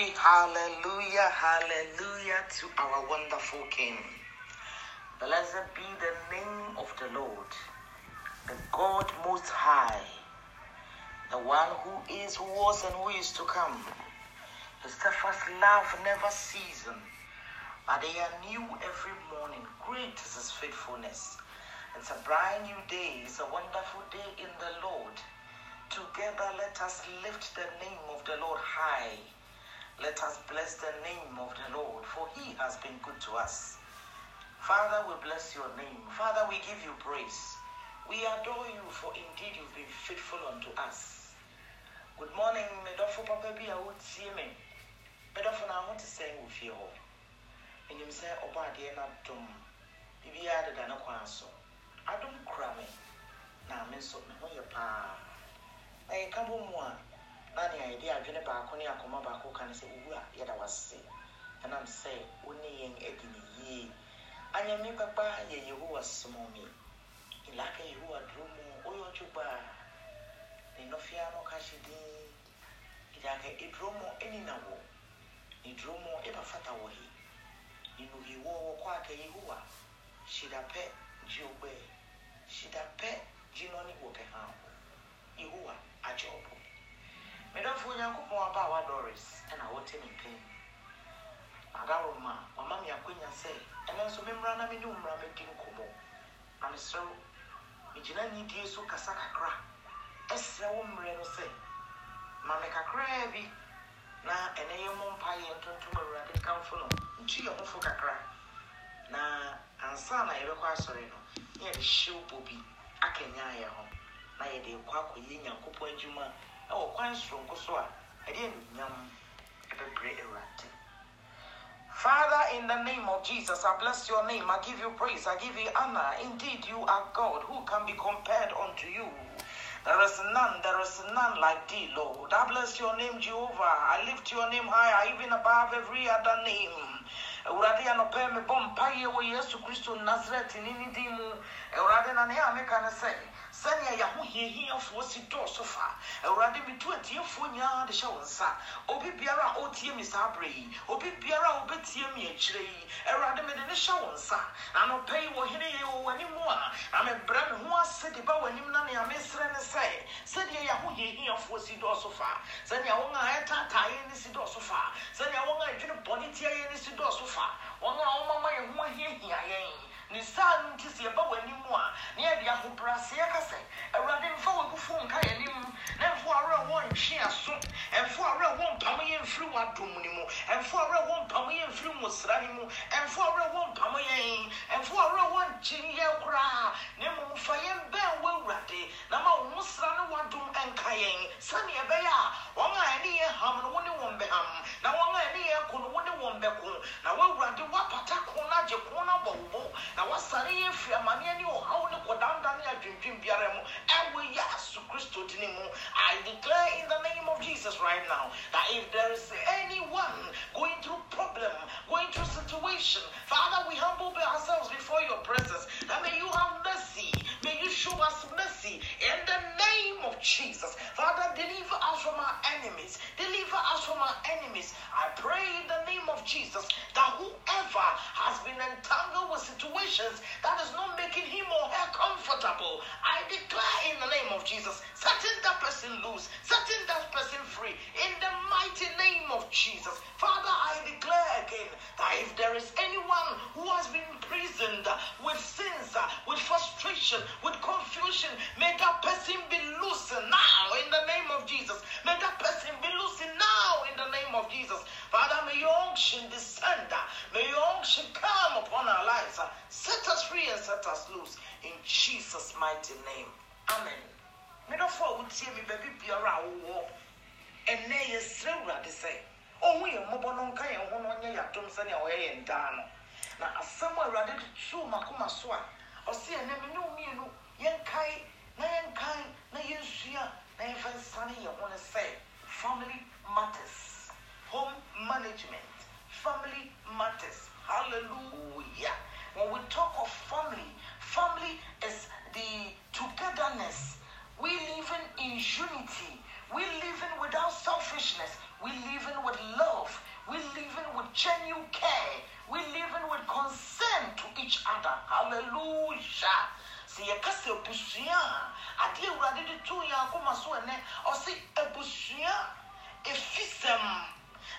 Glory, hallelujah, hallelujah to our wonderful King. Blessed be the name of the Lord, the God Most High, the one who is, who was, and who is to come. His steadfast love never ceases, but they are new every morning. Great is His faithfulness. It's a brand new day. It's a wonderful day in the Lord. Together, let us lift the name of the Lord high. Let us bless the name of the Lord, for he has been good to us. Father, we bless your name. Father, we give you praise. We adore you, for indeed you've been faithful unto us. Good morning, Medofo Papa bi a wotie me. Medofo na ho te sɛ wɔ fie hɔ. Menim sɛ ɔbɔ adeɛ no adom. Biribiara deda ne kwan so. Adom kura me. Na me nso me ho yɛ paa. Na yɛka bɔ mu a, na nea yɛde adwene baako ne akoma baako ka no sɛ owura yɛda wase ɛnam sɛ wo ne yɛn adi ne yie anyame papa yɛ yehowa somɔ me ilaka yehowa duro mu woyɛ ɔdwo ne nɔfia no ka hye din ilaka eduro mu ɛnina wɔ ne duro mu ɛba fata wɔ he ne nuhi wɔ wɔ kɔ aka yehowa hyida gye ogbɛ hyida pɛ gye nɔne wɔ pɛ ha yehowa agye ɔbɔ medɔfo onyankopɔn aba a wadoris ɛna wɔte ne mpɛn adaroma wama me akwanya sɛ ɛno nso memmra na mene mmra mɛdi nkɔmmɔ na mesrɛ wo megyina nyidie so kasa kakra. Ɛsrɛ wo mmerɛ no sɛ ma me kakraa bi na ɛnɛ yɛ mmɔ mpa yɛ ntontom awurade kamfo no. Ntu yɛ ho fo kakra. Na ansa na yɛbɛkɔ asɔre no ne yɛde hyew bɔ bi akanya yɛ ho. Na yɛde kɔ akɔyɛ nyankopɔn adwuma Father, in the name of Jesus, I bless your name. I give you praise. I give you honor. Indeed, you are God. Who can be compared unto you? There is none, there is none like thee, Lord. I bless your name, Jehovah. I lift your name higher, even above every other name. anɔpɛ me bɔ mpaeɛ wɔ yesu kristo nasaret ne ne din mu na ne ne sɛ sɛnea yɛahohiahiafoɔ si dɔɔso fa awurade metu atiefoɔ nyinaa de hyɛ wo nsa obi biara a ɔtie me saa berɛ yi. Obi biara a wobɛtie me akyirɛ yi. Awurade mede ne hyɛ wo nsa na anɔpɛ yi wɔ hene yɛ wɔ w'anim a na mebrɛ me ho ase de ba w'anim na nea mesrɛ ne sɛ sɛdeɛ yɛahohiahiafoɔ si dɔɔso fa sɛnea wɔn a ɛtaataeɛ ne si dɔɔso fa sɛnea wɔn a adwene bɔne tiaeɛ ne si dɔɔso fa wɔn a wɔmama yɛn ho ahiahia yɛn ne saa no nti sɛ yɛba w'anim a na yɛde ahobraseɛ ka sɛ awurade mfa w'abufuo nka yɛnim na mfo awerɛ wɔ ntwe aso ɛmfo awerɛ wɔ mpam yɛ mfiri w'adom no mu ɛmfo awerɛ wɔ mpam yɛ mfiri nwosra no mu ɛmfo awerɛ wɔ mpam yɛn ɛmfo awerɛ wɔ nkyen yɛ koraa. Na mmom fa yɛn bɛn w'awurade i declare in the name of jesus right now that if there is anyone going through problem going through situation father we humble ourselves before your presence. That may you have mercy. May you show us mercy in the name of jesus. Father deliver us from our enemies. Deliver us from our enemies. I pray in the jesus that whoever has been entangled with situations that is not making him or her comfortable. I declare in the name of Jesus, setting that person loose, setting that person free in the mighty name of Jesus. Father, I declare again that if there is anyone who has been imprisoned with sins, with frustration, with confusion, may that person be loosened now in the name of Jesus. May that person be loosened now in the name of Jesus. Father, may your descend. May your unction come upon our lives. Set us free and set us loose. In Jesus' mighty name. Amen. Medɔfo a wotie me baabi biara a wowɔ ɛnɛ yɛsrɛ awurade sɛ ɔho yɛn mmɔbɔ no nka yɛn ho no ɔnyɛ yɛadom sɛnea ɔyɛ yɛn daa no na asɛm a awurade de too makoma so a ɔse ɛnɛ me ne mmienu yɛnkae na yɛnkae na yɛnsua na yɛmfa nsane yɛn ho no sɛ family matters home management family matters hallelujah when we talk of family family is the togetherness we living in unity we living without selfishness. We live in with love. We live in with genuine care. We live in with concern to each other. Hallelujah. sɛ yɛka sɛ abusua a adeɛ awurade de too yɛn akoma so ɛnɛ ɔse abusua ɛfi sɛm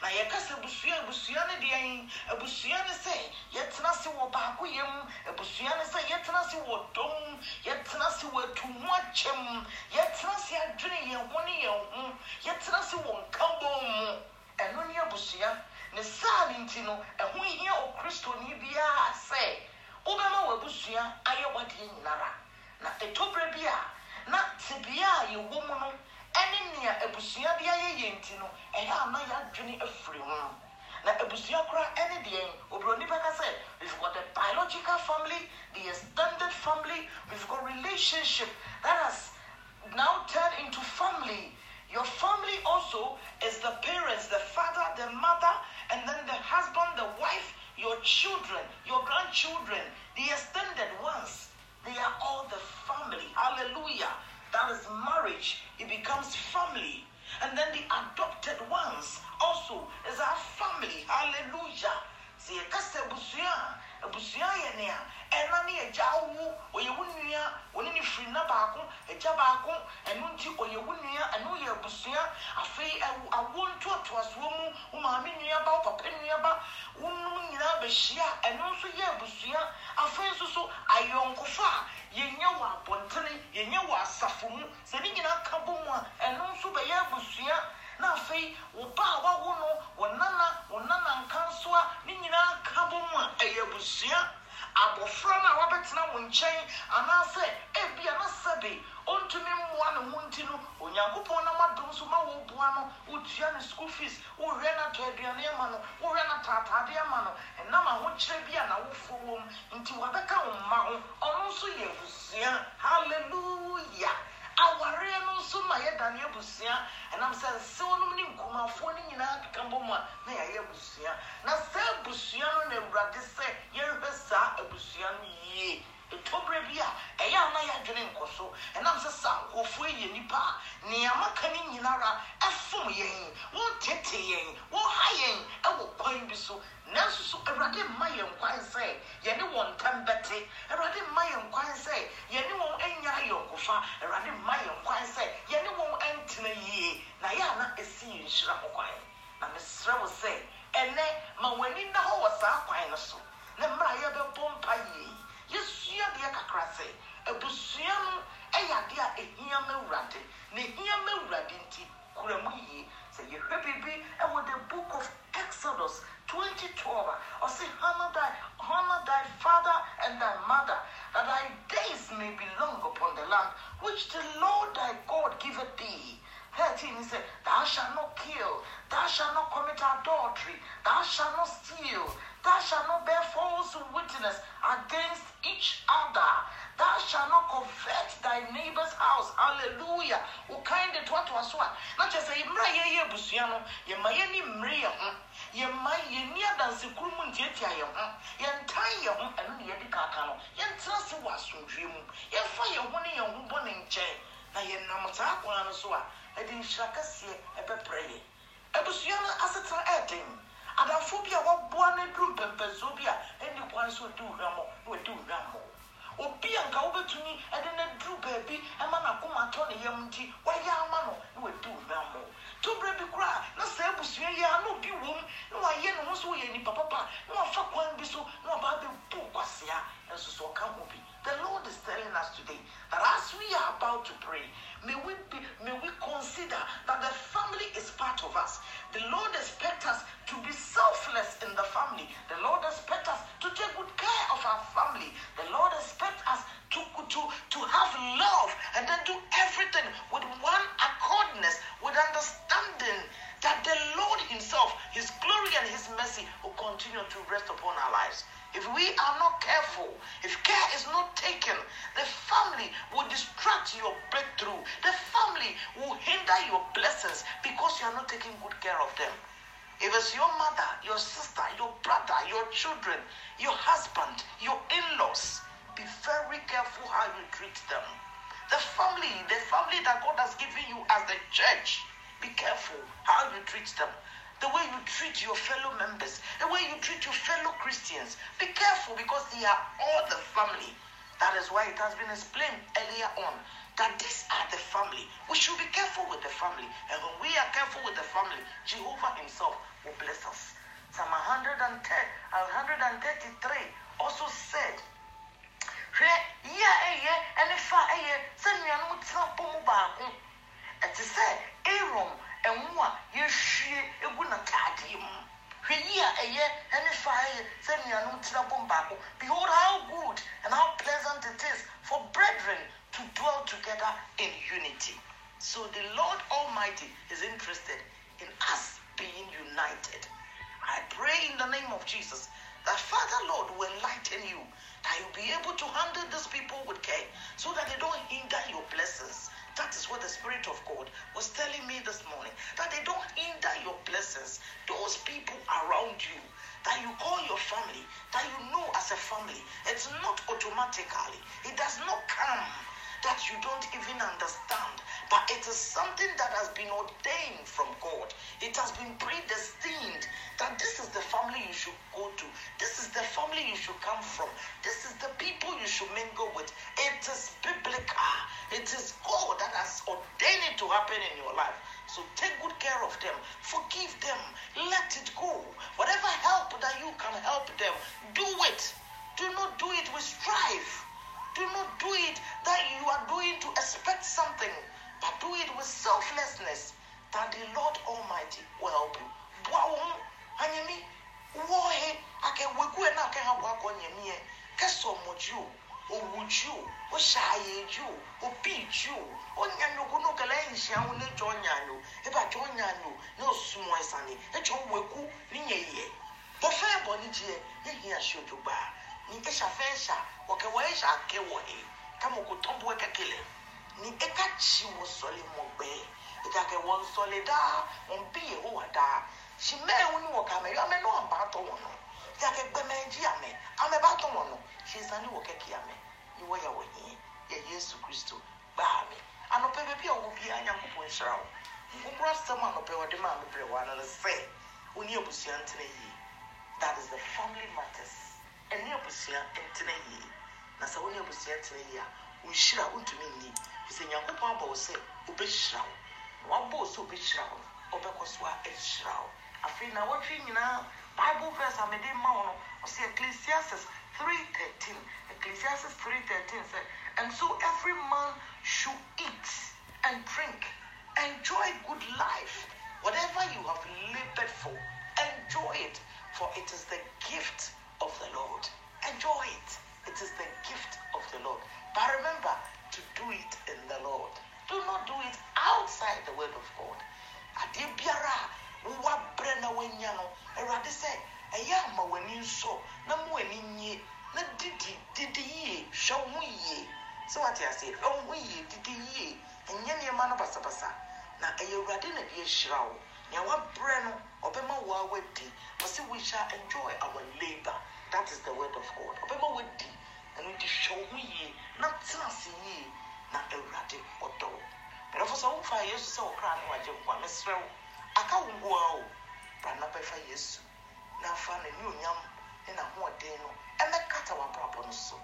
na yɛka sɛ abusua abusua no deɛ yi abusua no sɛ yɛtena se wɔ baako yɛ abusua no sɛ yɛtena se wɔ dɔm yɛtena se wɔ atu mu akyɛm yɛtena se adwene yɛn ho ne yɛn ho yɛtena se wɔ nkabɔ mu. Ɛno ne abusua. Ne saa ne nti no ɛho hia okristoni biara sɛ wobɛma w'abusua ayɛ wadeɛ nyinara. Na ɛtɔberɛ bi a na tebea a yɛwɔ mu no ɛne nea abusua de ayɛ yɛn nti no ɛyɛ a na yɛadwene afiri ho. Na abusua koraa ɛne deɛn oburoni bɛka sɛ we've got the biological family the extended family we've got relationship that has now turned into family. Your family also is the parents the father the mother and then the husband the wife your children your grandchildren the extended ones. They are all the family. Hallelujah that is marriage it becomes family. And then the adopted ones also is our family. Hallelujah. Sɛ abusua yɛ nea ɛna ne agya awo ɔyɛ wo nua ɔne ne firi na baako agya baako ɛno nti ɔyɛ wo nua ɛno yɛ abusua. Afei awo ntoatoasoɔ mu wo maame nua ba wo papa nua ba wonom nyinaa bɛhyia ɛno nso yɛ abusua. Afei nso so ayɔnkofa a yɛnyɛ wɔ abɔntene yɛnyɛ wɔ asafo mu. Sɛ ne nyinaa ka bɔ mu a ɛno nso bɛyɛ abusua. Na afei wo ba a wawo no wo nana wo nana nka nso a ne nyinaa ka bɔ mu a ɛyɛ abusua abɔfra no a wabɛtena wo nkyɛn anaasɛ ebia na sɛbe ɔntumi mmoa ne ho nti no onyankopɔn nam adom so ma wɔboa no wotua ne school fees wohwɛ no atɔ aduane ama no wohwɛ no ataataade ama no ɛnam ahokyerɛ bi a nawofoɔ wɔ mu. Nti wabɛka wo mma ho ɔno nso yɛ abusua. Halleluya awareɛ no nso ma yɛdane abusua. Ɛnam sɛ nsɛwnom ne nkumafoɔ no nyinaa keka bɔ mu a na nkurɔfoɔ yɛ nnipa a nea maka no nyinara ɛfom yɛn wɔntete yɛn wɔha yɛn ɛwɔ kwan bi so nanso so awurade mma yɛn kwan sɛ yɛne wɔn ntam bɛte. Awurade mma yɛn kwan sɛ yɛne wɔn anya ayɔnkofa awurade mma yɛn kwan sɛ yɛne wɔn antena yie. Na yɛ a yɛn nhyira ho kwan. Na mesrɛ wo sɛ ɛnɛ ma w'ani nna hɔ wɔ saa kwan no so. Na mmerɛ yɛbɛbɔ mpa yie. Yɛsua deɛ kakra sɛ abusua no ɛyɛ adeɛ a ɛhia ma awurade na ɛhia ma awurade nti kura mu yie sɛ yɛhwɛ biribi ɛwɔ the book of exodus 2012 a ɔse honor thy, honor thy father and thy mother that thy days may be long upon the land which the lord abusua no yɛma yɛni mmere yɛ ho yɛma yɛni adansekuru mu ntiatia yɛn ho yɛntan yɛn ho ɛno ne yɛde kaka no yɛntena se wɔ asomdwie mu yɛmfa yɛn ho ne yɛn ho bɔ ne nkyɛn na yɛnam saa kwan no so a ɛde nhyira kɛseɛ ɛbɛbrɛ yɛ abusua no asetena ɛɛden adamfo bi a waboa no aduru mpɛmpɛnsoɔ bi a ɛnni kwan sɛ ɔdi wo hwammɔ na ɔdi wo hwammɔ obi a nka wobɛtumi ɛde no aduru baabi ɛma n'akoma atɔ ne yam nti wayɛ ama no na wadi wo so papa so so the lord is telling us today that as we are about to pray may we be, may we consider that the family is part of us. The lord expects us to be selfless in the family. The lord expects us to take good care of our family. The lord expects us to, to, to have love and then do everything with one accordness, with understanding that the Lord Himself, His glory and His mercy will continue to rest upon our lives. If we are not careful, if care is not taken, the family will distract your breakthrough. The family will hinder your blessings because you are not taking good care of them. If it's your mother, your sister, your brother, your children, your husband, your in laws, be very careful how you treat them. The family, the family that God has given you as the church, be careful how you treat them, the way you treat your fellow members, the way you treat your fellow Christians. Be careful because they are all the family. That is why it has been explained earlier on that these are the family. We should be careful with the family. And when we are careful with the family, Jehovah Himself will bless us. Psalm 110, 133 also said, ɛte sɛ aaron ɛnwo a yɛhwie egu n'ataadeɛ mu hwɛ yie a ɛyɛ ɛne fa ɛyɛ sɛ nuanom tena mu baako behold how good and how pleasant it is for brethren to dwell together in unity. So the lord almighty is interested in us being united. I pray in the name of jesus that father lord will enlighten you that you'll be able to handle these people with care so that they don't hinder your blessings. That is what the Spirit of God was telling me this morning. That they don't hinder your blessings. Those people around you that you call your family, that you know as a family, it's not automatically. It does not come that you don't even understand. But it is something that has been ordained from God. It has been predestined that this is the family you should go to. This is the family you should come from. This is the people you should mingle with. It is biblical. It is God that has ordained it to happen in your life. So take good care of them. Forgive them. Let it go. Whatever help that you can help them, do it. Do not do it with strife. Do not do it that you are doing to expect something, but do it with selflessness that the Lord Almighty will help you. Boawo anyami wɔhe ake wegu ena ake ha boakɔ nyamie kɛsɛ ɔmo dwo owu dwo ohyɛ ayɛ dwo obi dwo onyanyogo no kɛlɛ nhyia ho ne dwo nyanyo eba dwo nyanyo ne osumo ɛsane edwo wegu ne nyɛyɛ bɔfɛ bɔ ne gyeɛ ne hia hyɛ odwo gbaa ne nkɛhyɛ afɛn hyɛ wɔkɛ wɔyɛ hyɛ ake wɔhe kama okotɔn bo ɛkɛkele. Kekele. Ni eka chi wo sole mo gbe. Ita ke won sole da, on bi e ho da. Shi me uni wo ka me, yo me no amba to wo no. Ita ke gbe me ji ame, ame ba to wo no. Shi sani wo ke ki ame. Ni wo ya wo yin. Ya Yesu Kristo ba me. Anope be bi a wo bi anya ko nhyira wo. Nkukura sɛm anope wo de ma me brɛ wa na sɛ, oni abusua ntene yie. That is the family matters. Ɛne abusua ntene yie. Na sɛ wo ne abusua ntene yie a, nhyira wontumi nni. Nyankopɔn abɔ wo sɛ wobɛhyira wo. Na wabɔ wo sɛ wobɛhyira wo no, wobɛkɔ so a ɛhyira wo. Afei na wɔtwe nyinaa Bible verse a mede ma wo no, ɔsɛ Ecclesiastes 3:13. Ecclesiastes 3:13 sɛ, and so every man should eat and drink, enjoy good life. Whatever you have labored for, enjoy it, for it is the gift of the Lord. Enjoy it. It is the gift of the Lord. But remember to do it in the Lord. Do not do it outside the word of God. Adeɛ biara a wowɔ abrɛ na woanya no, Awurade sɛ, ɛyɛ ama w'ani nsɔ na ma w'ani na didi didi yie hwɛ wo ho yie. Sɛ wate ase hwɛ wo ho yie didi yie ɛnyɛ nneɛma no basabasa. Na ɛyɛ Awurade na de ahyira wo. Nea wabrɛ no ɔbɛma wo a wadi. We shall enjoy our labor. That is the word of God. Ɔbɛma wadi ɛno nti hwɛ wo ho yie na tena ase yie na Awurade ɔdɔ wo mmerɛfo sɛ womfa Yesu sɛ wo kra ne wagye nkwa mesrɛ wo aka wo nkoa o bra na bɛfa Yesu na fa n'anuonyam ne n'ahoɔden no ɛmɛkata w'abrabɔ no so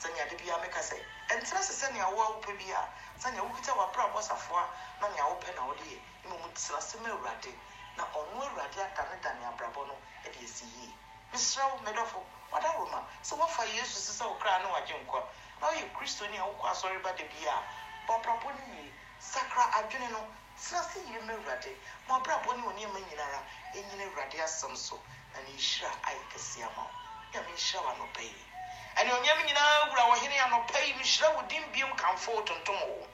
sɛnea ade biara meka sɛ ɛntena sɛ sɛnea wo a wopɛ bi a sɛnea wokita w'abrabɔ safoa na nea wopɛ na wode yɛ mmom tena ase ma awurade na ɔno awurade adanedane abrabɔ no de asi yie mesrɛ wo wada roma sɛ woafa yesu sɛ sɛ wo kra ne wagye nkwa na woyɛ kristoni a wokɔ asɔre ba da bi a bɔ abrabɔ no yie sakra adwene no tena ase yie ma awurade ma abrabɔ ne wɔ nneɛma nyinara ɛnyina awurade asɛm so. Na ne nhyira ayɛ kɛse ama wo nyame nhyira wo anɔpa yi ɛne onyam nyinaa wura wɔhene anɔpa yi mehyira wo din biom kamfo wo tontom wo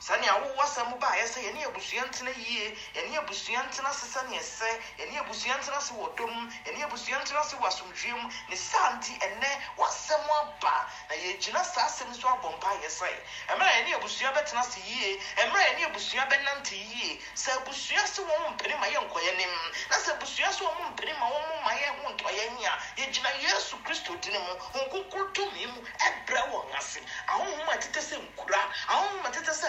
sɛnea wowɔ asɛm baeɛ sɛ yɛne abusua ntena yie yɛne abusua ntena se sɛneɛ sɛ yɛne abusua ntena se wɔ dom yɛne abusua ntena se wɔ asomdwee mu ne saa ɛnɛ w'asɛm aba. Na yɛgyina saa asɛm so abɔ mpaeɛ sɛ ɛmmerɛ a yɛne abusua bɛtena se yie ɛmmerɛ a yɛne abusua bɛnante yie sɛ abusua se wɔn mpene ma yɛnkɔ yɛnim na sɛ abusua se wɔn mpene ma wɔn ma yɛn ho ntɔ yɛn a yɛgyina yesu kristo din mu nkokoro tumi mu ɛbrɛ wɔn ase. Ahohom a ɛtetɛ sɛ nkura ahohom a ɛtetɛ sɛ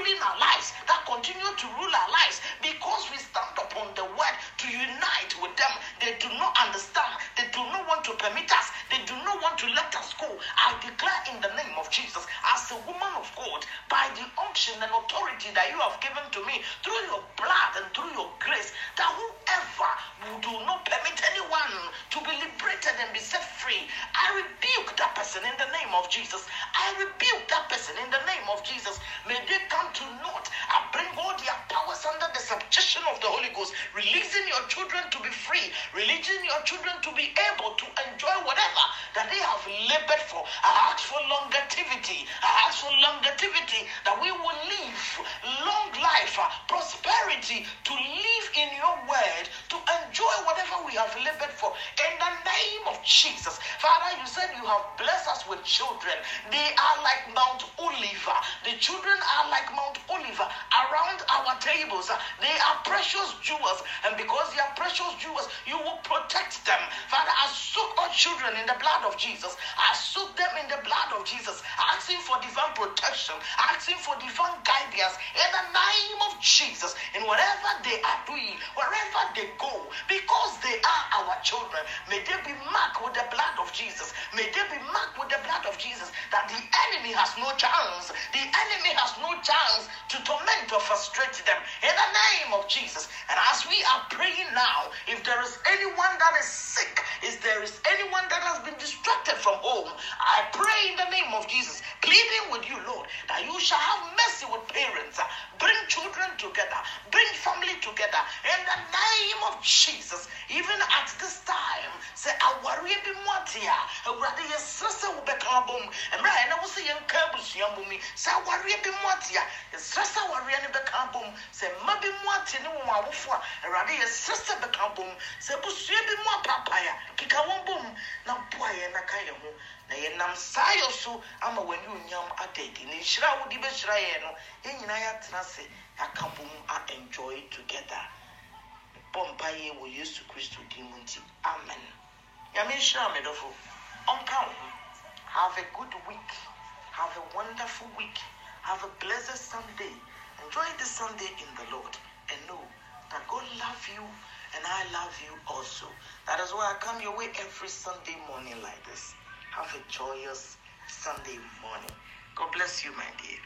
ruling our lives that continue to rule our lives because we stand upon the word to unite with them. They do not understand. They do not want to permit us. They do not want to let us go. I declare in the name of jesus as a woman of god by the unction and authority that you have given to me through your blood and through your grace that whoever do not permit anyone to be liberated and be set free i rebuke that person in the name of jesus. I rebuke that person in the name of jesus children to be able to enjoy whatever that they have labored for. I ask for longevity. I ask for longevity that we will live long life uh, prosperity to live in your word to enjoy whatever we have labored for. In the name of jesus. Father you said you have us with children. They are like mount oliver. The children are like mount oliver around our tables. They are precious jewels. And because they are precious jewels you will protect them. Father i soak our children in the blood of jesus. I soak them in the blood of jesus asking for divine protection asking for divine guidance in the name of jesus. In whatever they are doing wherever they go because they are our children may they be marked with the blood of jesus. May they be marked with the blood of jesus that the enemy has no chance the enemy has no chance to torment or frustrate them in the name of jesus. And as we are praying now if there is anyone that is sick if there is anyone that has been distracted from home i pray in the name of jesus pleading with you lord that you shall have mercy with parents bring children together bring family together in the name of jesus. Even at this time say awareɛ bi mu ate a wobɛka abom mmerɛ a wo sɛ yɛnka abusua bom yi sɛ awareɛ bi mu ate a yɛsrɛ sɛ awareɛ no bɛka abom sɛ mma bi mu ate ne wɔn awofo a awurade yɛsrɛ sɛ bɛka abom sɛ abusua bi mu apapae a keka wɔn bom na boa yɛn na ka ho. Na yɛnam saa yɛ so ama w'ani onyam ada ne nhyira a wode bɛhyira yɛn no yɛn yɛatena ase yɛaka bom a enjoy together. Bɔ mpaeɛ wɔ yesu kristo din mu nti. Amen. Nyame nhyira me ɔnka wo ho have a good week. Have a wonderful week. Have a blessed sunday. Enjoy the sunday in the lord and know that god love you and i love you also. That is why i come your way every sunday morning like this. Have a joyous sunday morning. God bless you my dear